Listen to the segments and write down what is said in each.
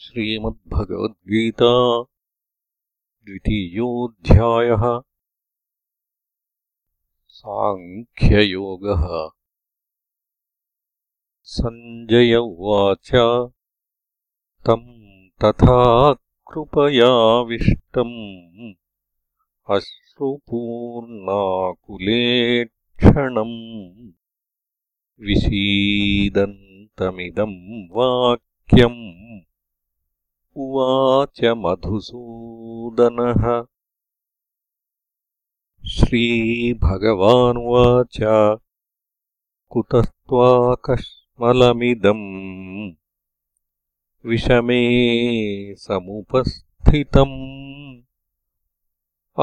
श्रीमद्भगवद्गीता द्वितीयोऽध्यायः साङ्ख्ययोगः। सञ्जय उवाच तम् तथा कृपयाविष्टम्। अश्रुपूर्णाकुलेक्षणम्। विषीदन्तमिदम् वाक्यम् उवाच मधुसूदनः। श्रीभगवानुवाच कुतस्त्वाकश्मलमिदम् विषमे समुपस्थितम्।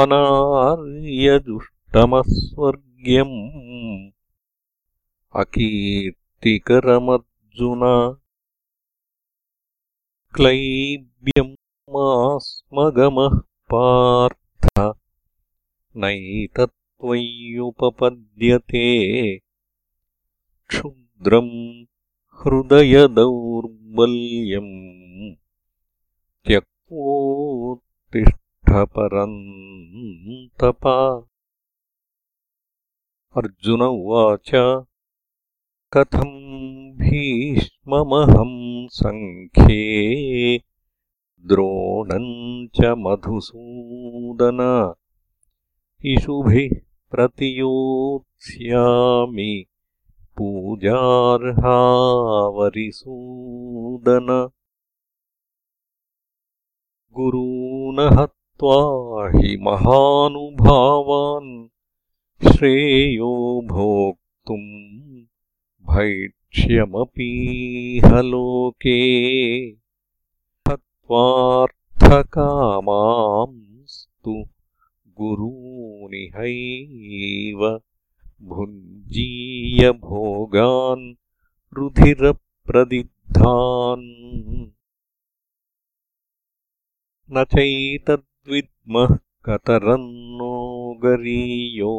अनार्यजुष्टमस्वर्ग्यम्। अकीर्तिकरमर्जुन क्लैब्यम् मास्मगमः पार्थ नैतत्त्वय्युपपद्यते क्षुद्रम् हृदयदौर्बल्यम् त्यक्त्वोत्तिष्ठपरन्तप। अर्जुन उवाच कथम् भीष्ममहम् सङ्ख्ये द्रोणम् च मधुसूदन इषुभिः प्रतियोत्स्यामि पूजार्हावरिसूदन। गुरून् हत्वा हि महानुभावान् श्रेयो भोक्तुम् भैक्ष्यमपीह लोके हत्वार्थकामांस्तु गुरूनिहैव भुञ्जीय भोगान् रुधिरप्रदिग्धान्। न चैतद्विद्मः कतरन्नो गरीयो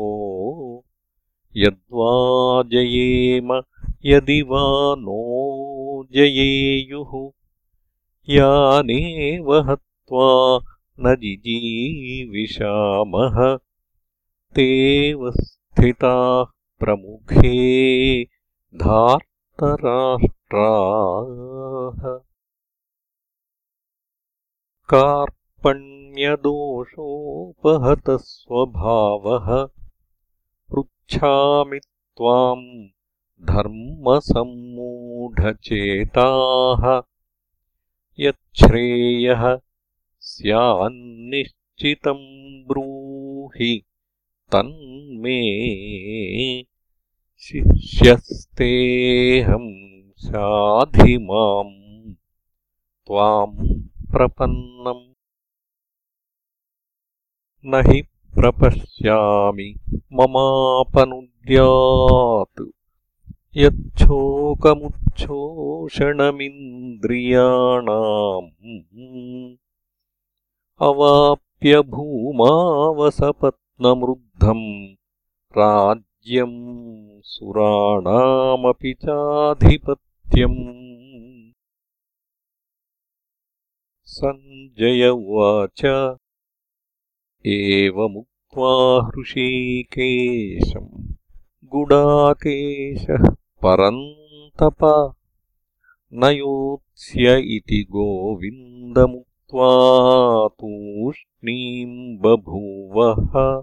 यद्वा जयेम यदि वा नो जयेयुः यानेव हत्वा न जिजीविषामः तेव स्थिताः प्रमुखे धार्तराष्ट्राः। कार्पण्यदोषोपहतस्वभावः पृच्छामि त्वाम् धर्मसम्मूढचेताः। यच्छ्रेयः स्यान्निश्चितम् ब्रूहि तन्मे शिष्यस्तेऽहम् साधिमाम् त्वाम् प्रपन्नम् न हि प्रपश्यामि ममापनुद्यात् यच्छोकमुच्छोषणमिन्द्रियाणाम् अवाप्य भूमावसपत्नमृद्धम् राज्यम् सुराणामपि चाधिपत्यम् सञ्जय उवाच। एवमुक्त्वा हृषीकेशम् गुडाकेशः परन्तप न योत्स्य इति गोविन्दमुक्त्वा तूष्णीम् बभूवः।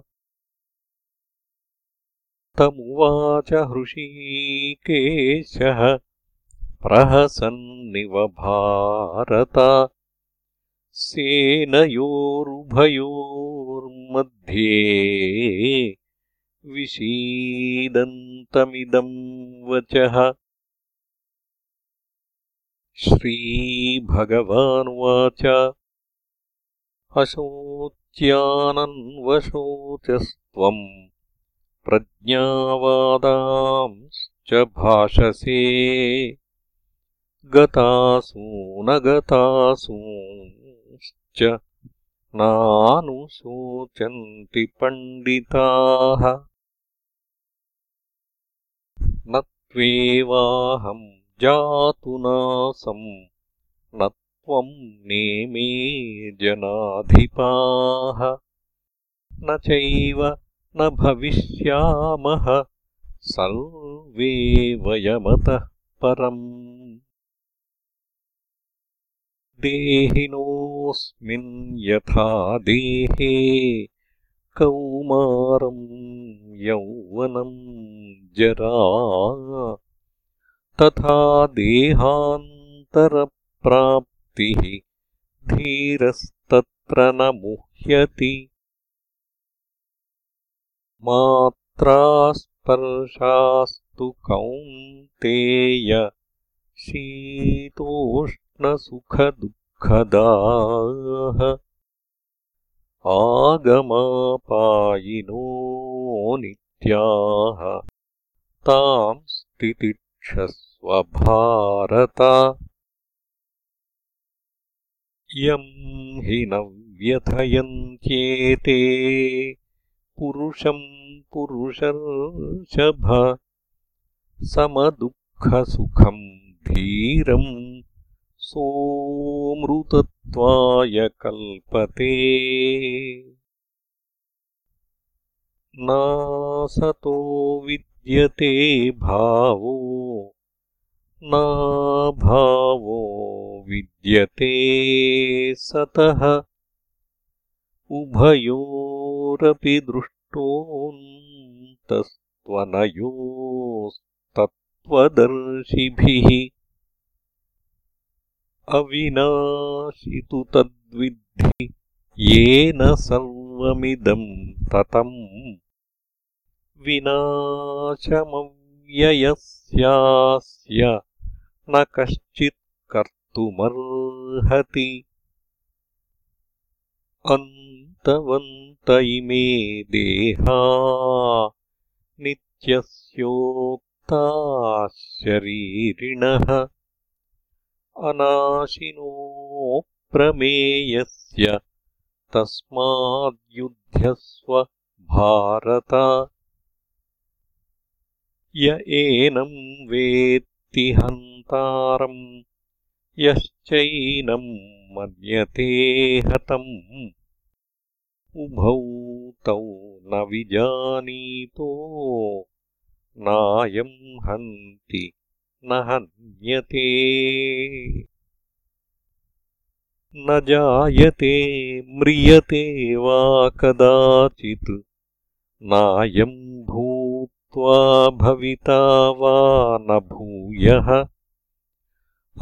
तमुवाच हृषीकेशः प्रहसन्निव भारत। सेनयोरुभयोर्मध्ये विषीदन्तमिदम् वचः। श्रीभगवानुवाच। अशोच्यानन्वशोचस्त्वम् प्रज्ञावादांश्च भाषसे। गतासूनगतासूंश्च नानुशोचन्ति पण्डिताः न त्वेवाहम् जातु नासम् न त्वम् नेमे जनाधिपाः। न चैव न भविष्यामः सर्वे वयमतः परम्। देहिनोऽस्मिन् यथा देहे कौमारम् यौवनम् जरा तथा देहान्तरप्राप्तिः धीरस्तत्र न मुह्यति मात्रास्पर्शास्तु कौन्तेय शीतोष्णसुखदुःखदाः आगमापायिनो नित्याः तां स्थितिक्षस्वभारत यम् हि न व्यथयन्त्येते पुरुषम् पुरुषर्षभ समदुःखसुखम् धीरम् सोऽमृतत्वाय कल्पते। नासतो विद्यते भावो नाभावो विद्यते सतः। उभयोरपि दृष्टोऽन्तस्त्वनयोस्तत्त्वदर्शिभिः अविनाशि तु तद्विद्धि येन सर्वमिदम् ततम् विनाशमव्ययस्यास्य न कश्चित् कर्तुमर्हति। अन्तवन्त इमे देहा नित्यस्योक्ताशरीरिणः अनाशिनोऽप्रमेयस्य तस्माद्युध्यस्व भारत। य एनम् वेत्ति हन्तारम् यश्चैनम् मन्यते हतम्। उभौ तौ न विजानीतो नायम् हन्ति न हन्यते न जायते म्रियते वा कदाचित्। नायम् भूत्वा भविता वा न भूयः।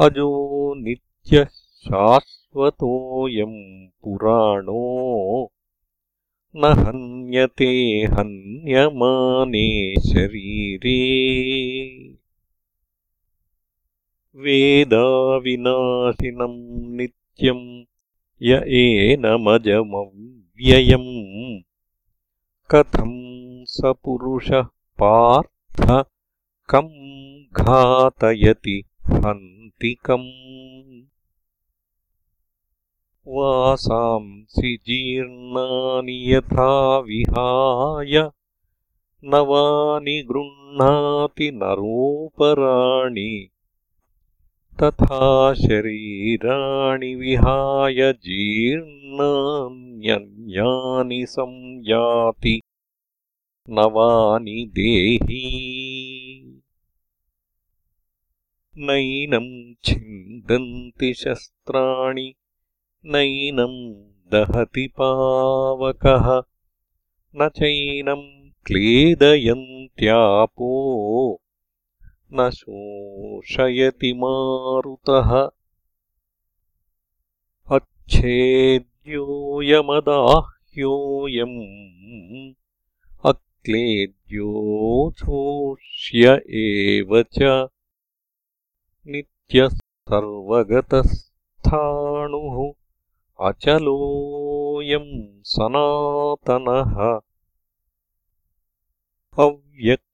अजो नित्यः शाश्वतोऽयम् पुराणो। न हन्यते हन्यमाने शरीरे वेदाविनाशिनम् नित्यम् य एनमजमव्ययम् कथम् स पुरुषः पार्थ कम् घातयति हन्तिकम्। वासांसि जीर्णानि यथा विहाय नवानि गृह्णाति नरोपराणि तथा शरीराणि विहाय जीर्णान्यन्यानि संयाति। नवानि देही। नैनम् छिन्दन्ति शस्त्राणि नैनम् दहति पावकः। न चैनम् क्लेदयन्त्यापो न शोषयति मारुतः अच्छेद्योऽयमदाह्योऽयम् अक्लेद्योऽशोष्य एव च। नित्यः सर्वगतस्थाणुः अचलोऽयम् सनातनः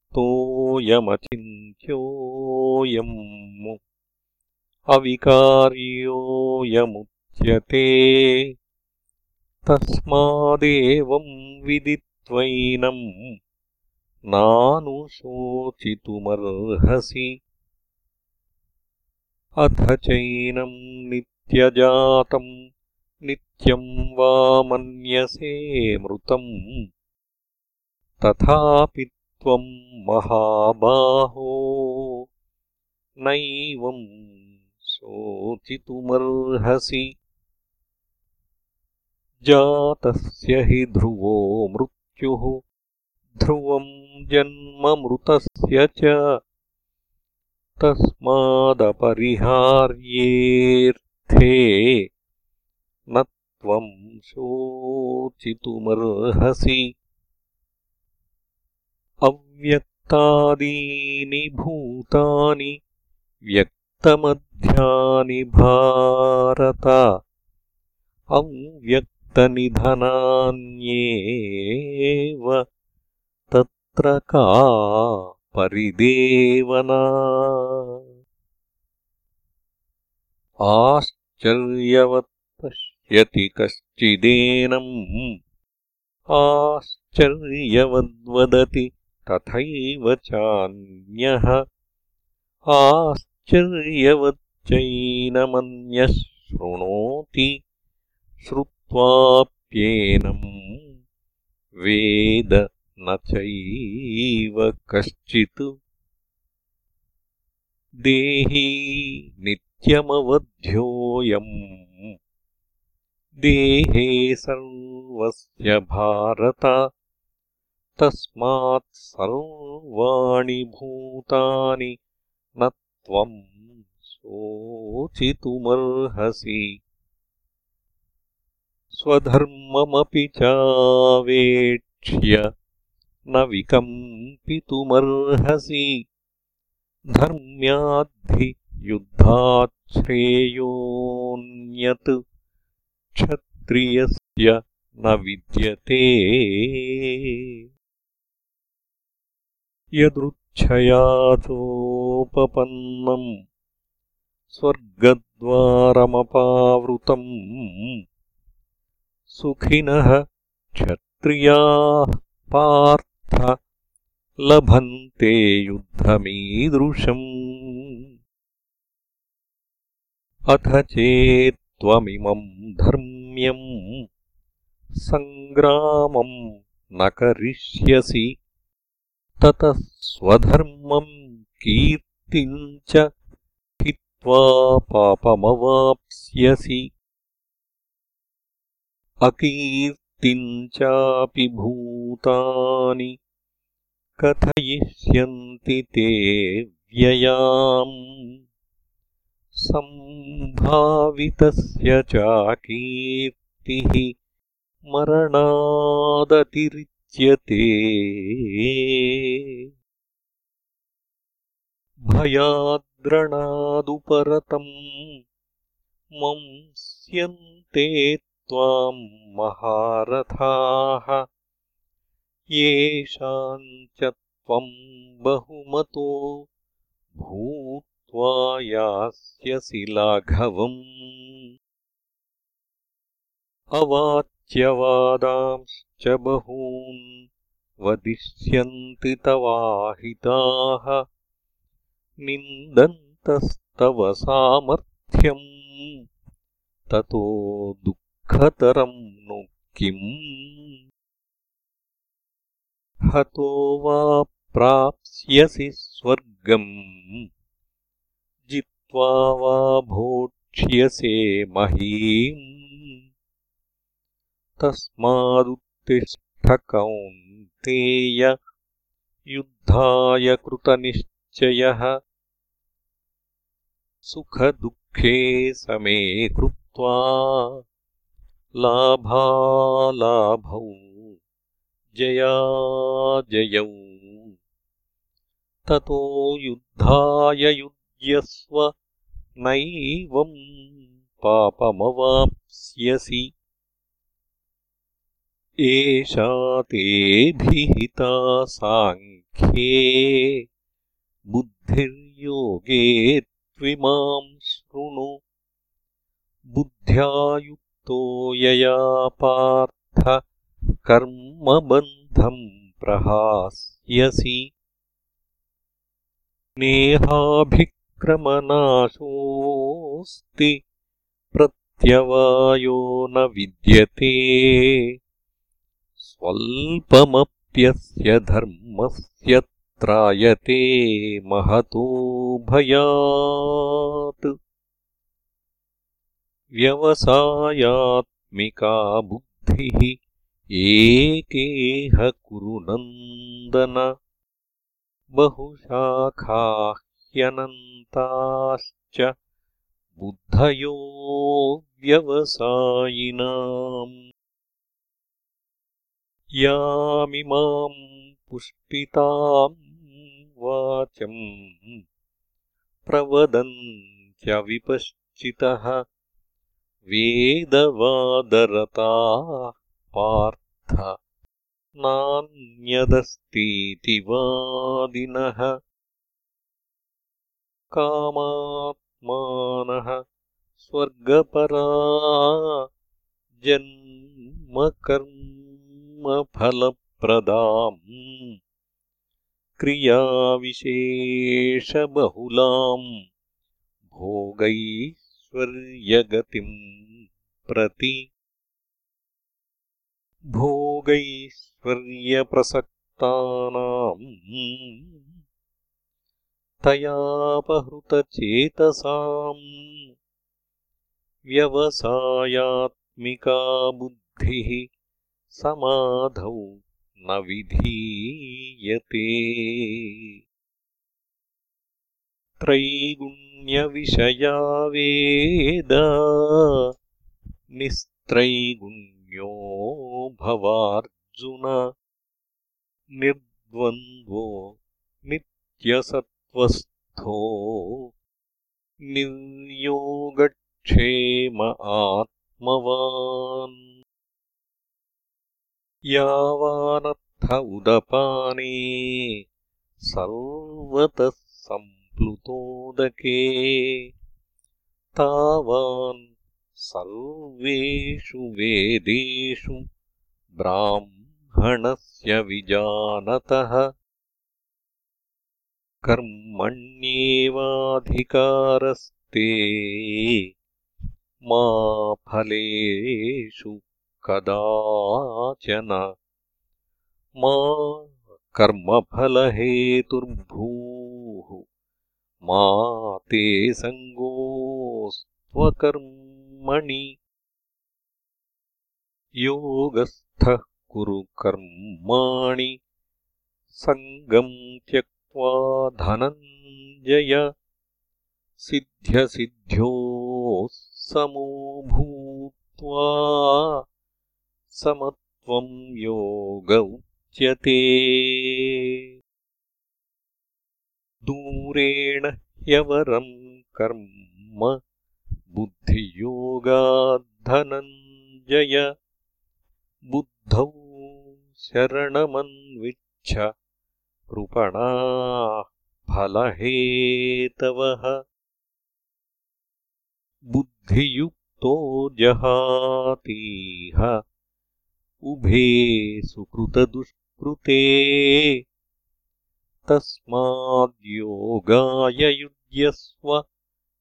अव्यक्तोऽयमचिन्त्योऽयम् अविकार्योऽयमुच्यते। तस्मादेवम् विदित्वैनम् नानुशोचितुमर्हसि अथ चैनम् नित्यजातम् नित्यम् वा मन्यसे मृतम्। तथापि त्वम् महाबाहो। नैवम् शोचितुमर्हसि। जातस्य हि ध्रुवो मृत्युः ध्रुवम् जन्ममृतस्य च। तस्मादपरिहार्येऽर्थे न त्वम् शोचितुमर्हसि। अव्यक्तादीनि भूतानि व्यक्तमध्यानि भारत। अव्यक्तनिधनान्येव तत्र का परिदेवना? आश्चर्यवत् पश्यति कश्चिदेनम् आश्चर्यवद्वदति तथैव चान्यः आश्चर्यवच्चैनमन्यः शृणोति श्रुत्वाप्येनम् वेद न चैव कश्चित्। देही नित्यमवध्योऽयम् देहे सर्वस्य भारत तस्मात् सर्वाणि भूतानि न त्वम् शोचितुमर्हसि। स्वधर्ममपि चावेक्ष्य न विकम्पितुमर्हसि। धर्म्याद्धि युद्धाच्छ्रेयोऽन्यत् क्षत्रियस्य न विद्यते यदृच्छया चोपपन्नम् स्वर्गद्वारमपावृतम् सुखिनः क्षत्रियाः पार्थ लभन्ते युद्धमीदृशम् अथ चेत्त्वमिमम् धर्म्यम् सङ्ग्रामम् न करिष्यसि ततः स्वधर्मम् कीर्तिम् च हित्वा पापमवाप्स्यसि। अकीर्तिम् चापि भूतानि कथयिष्यन्ति ते व्ययाम्। सम्भावितस्य चाकीर्तिः मरणादतिरिच्यते भयाद्रणादुपरतम् मंस्यन्ते त्वाम् महारथाः। येषाम् च त्वम् बहुमतो भूत्वा यास्यसि लाघवम् अवाच्यवादांश्च बहून् वदिष्यन्ति तवाहिताः। निन्दन्तस्तव सामर्थ्यम्। ततो दुःखतरम् नु किम्? हतो वा प्राप्स्यसि स्वर्गम्। जित्वा वा भोक्ष्यसे महीम् तस्मादुत्तिष्ठकौन्तेय युद्धाय कृतनिश्चयः सुखदुःखे समे कृत्वा लाभालाभौ जयाजयौ। ततो युद्धाय युज्यस्व नैवम् पापमवाप्स्यसि एषा तेऽभिहिता साङ्ख्ये बुद्धिर्योगे त्विमाम् शृणु। बुद्ध्या युक्तो यया पार्थ कर्मबन्धम् प्रहास्यसि। नेहाभिक्रमनाशोऽस्ति प्रत्यवायो न विद्यते स्वल्पमप्यस्य धर्मस्य त्रायते महतो भयात्। व्यवसायात्मिका बुद्धिः एकेह कुरुनन्दन बहुशाखाह्यनन्ताश्च बुद्धयो व्यवसायिनाम् यामिमाम् पुष्पिताम् वाचम् प्रवदन्त्यविपश्चितः वेदवादरताः पार्थ नान्यदस्तीति वादिनः कामात्मानः स्वर्गपरा जन्मकर्मफलप्रदाम् क्रियाविशेषबहुलाम् भोगैश्वर्यगतिम् प्रति भोगैश्वर्यप्रसक्तानाम् तयापहृतचेतसाम् व्यवसायात्मिका बुद्धिः समाधौ न विधीयते। त्रैगुण्यविषया वेद निस्त्रैगुण्यो भवार्जुन। निर्द्वन्द्वो नित्यसत्त्वस्थो निर्योगक्षेम आत्मवान् यावानर्थ उदपाने सर्वतः सम्प्लुतोदके तावान् सर्वेषु वेदेषु ब्राह्मणस्य विजानतः। कर्मण्येवाधिकारस्ते मा फलेषु कदाचन मा कर्मफलहेतुर्भूः मा ते सङ्गोऽस्त्वकर्मणि। योगस्थः कुरु कर्माणि सङ्गम् त्यक्त्वा धनञ्जय सिद्ध्यसिद्ध्योः समो भूत्वा समत्वम् योग उच्यते दूरेण ह्यवरम् कर्म बुद्धियोगाद्धनञ्जय। बुद्धौ शरणमन्विच्छ कृपणाः फलहेतवः। बुद्धियुक्तो जहातीह उभे सुकृतदुष्कृते। तस्माद्योगाय युज्यस्व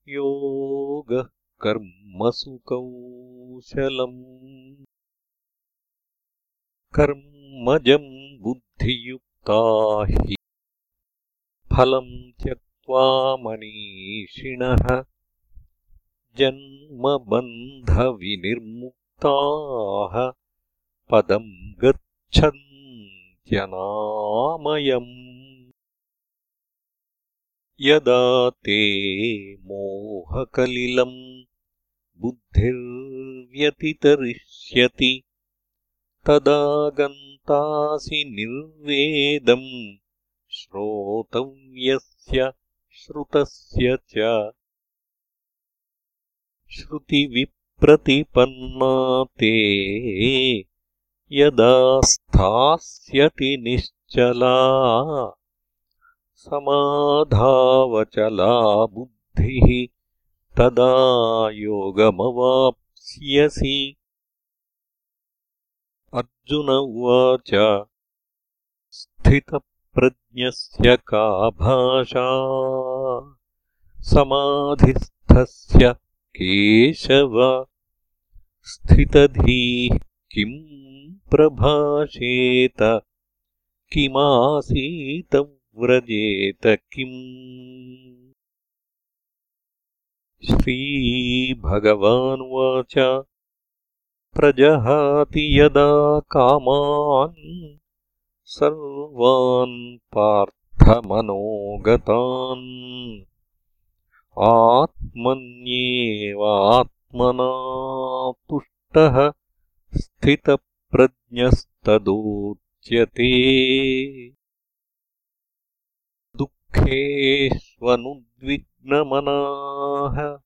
योगः कर्मसु कौशलम् कर्मजम् बुद्धियुक्ता हि। फलम् त्यक्त्वा मनीषिणः। जन्मबन्धविनिर्मुक्ताः पदम् गच्छन्त्यनामयम्। यदा ते मोहकलिलम् बुद्धिर्व्यतितरिष्यति तदा गन्तासि निर्वेदम् श्रोतव्यस्य श्रुतस्य च। श्रुतिविप्रतिपन्ना ते यदा स्थास्यति निश्चला समाधावचला बुद्धिः तदा योगमवाप्स्यसि। अर्जुन उवाच स्थितप्रज्ञस्य का भाषा? समाधिस्थस्य केशव? स्थितधीः किम् प्रभाषेत। किमासीत व्रजेत किम्? श्रीभगवानुवाच। प्रजहाति यदा कामान् सर्वान् पार्थमनोगतान्। आत्मन्येवात्मना तुष्टः स्थितप्रज्ञस्तदोच्यते दुःखेष्वनुद्विग्नमनाः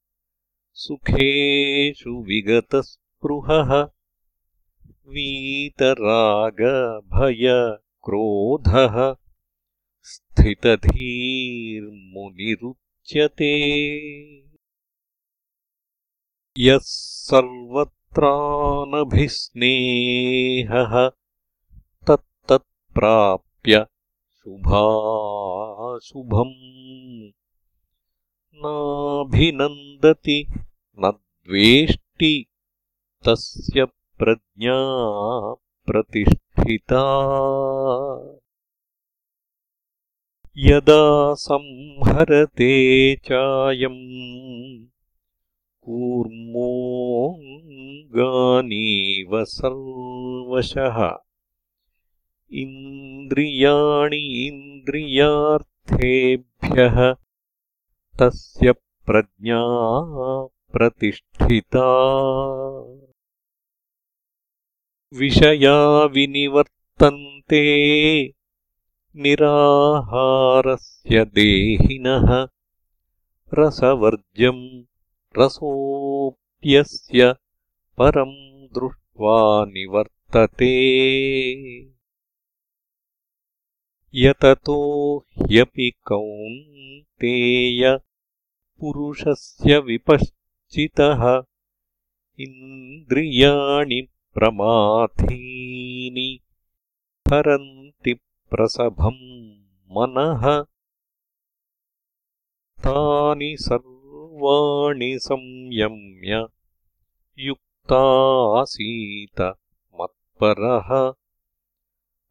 सुखेषु विगतस्पृहः वीतरागभयक्रोधः स्थितधीर्मुनिरुच्यते। यः सर्वत्रानभिस्नेहः तत्तत्प्राप्य शुभाशुभम्। नाभिनन्दति न द्वेष्टि तस्य प्रज्ञा प्रतिष्ठिता। यदा संहरते चायम् कूर्मोऽङ्गानीव सर्वशः। इन्द्रियाणि इन्द्रियार्थेभ्यः तस्य प्रज्ञा प्रतिष्ठिता। विषया विनिवर्तन्ते निराहारस्य देहिनः रसवर्जम् रसोऽप्यस्य परम् दृष्ट्वा निवर्तते। यततो ह्यपि कौन्तेय पुरुषस्य विपश्चितः इन्द्रियाणि प्रमाथीनि हरन्ति प्रसभम् मनः। तानि सर्वाणि संयम्य युक्तासीत मत्परः।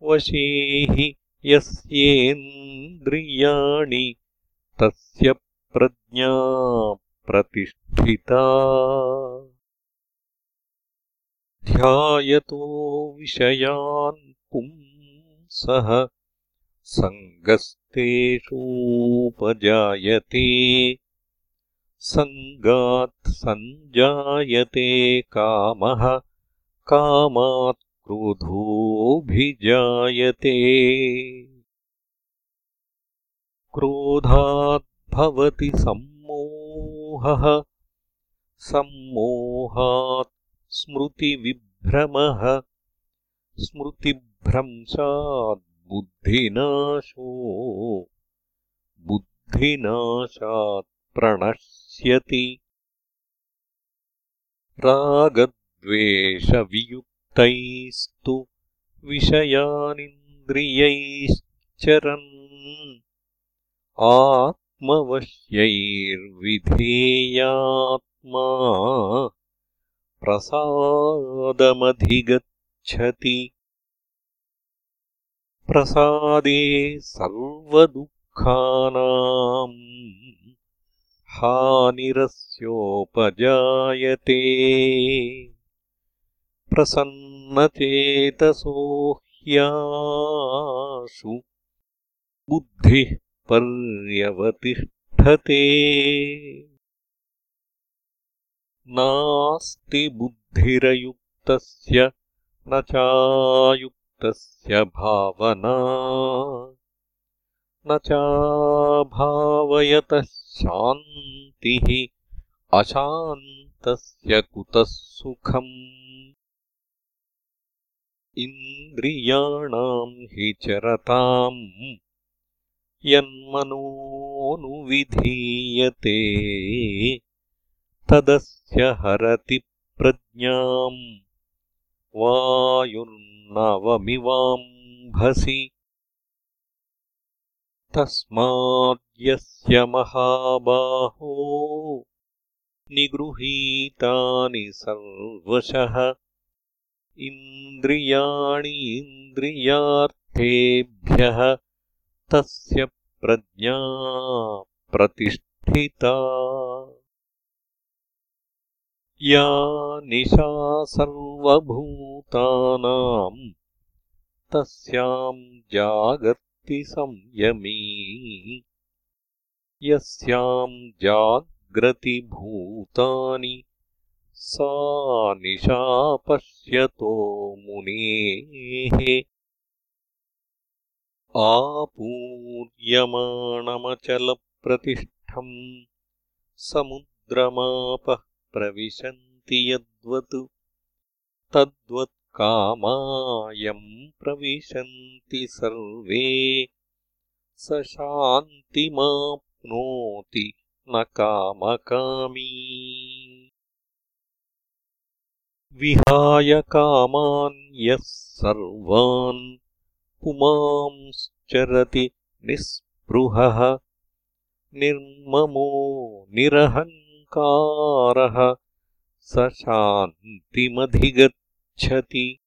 वशे हि यस्येन्द्रियाणि तस्य प्रज्ञा प्रतिष्ठिता। ध्यायतो विषयान् पुंसः सङ्गस्तेषूपजायते सङ्गात् सञ्जायते कामः कामात् क्रोधोऽभिजायते। क्रोधाद्भवति सम्मोहः सम्मोहात् स्मृतिविभ्रमः स्मृतिभ्रंशात् बुद्धिनाशो बुद्धिनाशात् प्रणश्यति रागद्वेषवियुक्तैस्तु विषयानिन्द्रियैश्चरन्। आत्मवश्यैर्विधेयात्मा प्रसादमधिगच्छति। प्रसादे सर्वदुःखानाम् हानिरस्योपजायते। प्रसन्नचेतसो ह्याशु बुद्धिः पर्यवतिष्ठते। नास्ति बुद्धिरयुक्तस्य न चायुक्तस्य भावना न चाभावयतः शान्तिः अशान्तस्य कुतः सुखम्? इन्द्रियाणाम् हि चरताम् यन्मनोऽनुविधीयते। तदस्य हरति प्रज्ञाम्। वायुर्नवमिवाम्भसि तस्माद्यस्य महाबाहो निगृहीतानि सर्वशः इन्द्रियाणि इन्द्रियार्थेभ्यः तस्य प्रज्ञा प्रतिष्ठिता। या निशा सर्वभूतानाम् तस्याम् जागर्ति संयमी यस्याम् जाग्रतिभूतानि सा निशा पश्यतो मुनेः। आपूर्यमाणमचलप्रतिष्ठम् समुद्रमापः प्रविशन्ति यद्वत् तद्वत्कामायम् प्रविशन्ति सर्वे। स शान्तिमाप्नोति न कामकामी। विहाय कामान् यः सर्वान् पुमांश्चरति निःस्पृहः। निर्ममो निरहङ्कारः। स शान्तिमधिगच्छति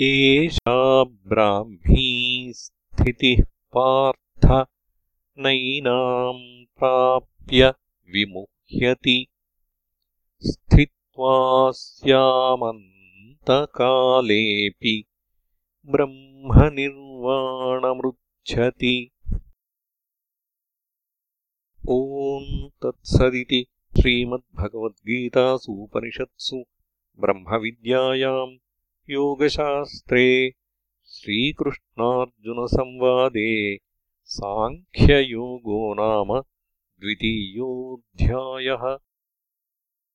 एषा ब्राह्मी स्थितिः पार्थ नैनाम् प्राप्य विमुह्यति। स्थित्वा स्यामन्तकालेऽपि ब्रह्मनिर्वाणमृच्छति। ॐ तत्सदिति श्रीमद्भगवद्गीतासूपनिषत्सु ब्रह्मविद्यायाम् योगशास्त्रे श्रीकृष्णार्जुनसंवादे साङ्ख्ययोगो नाम द्वितीयोऽध्यायः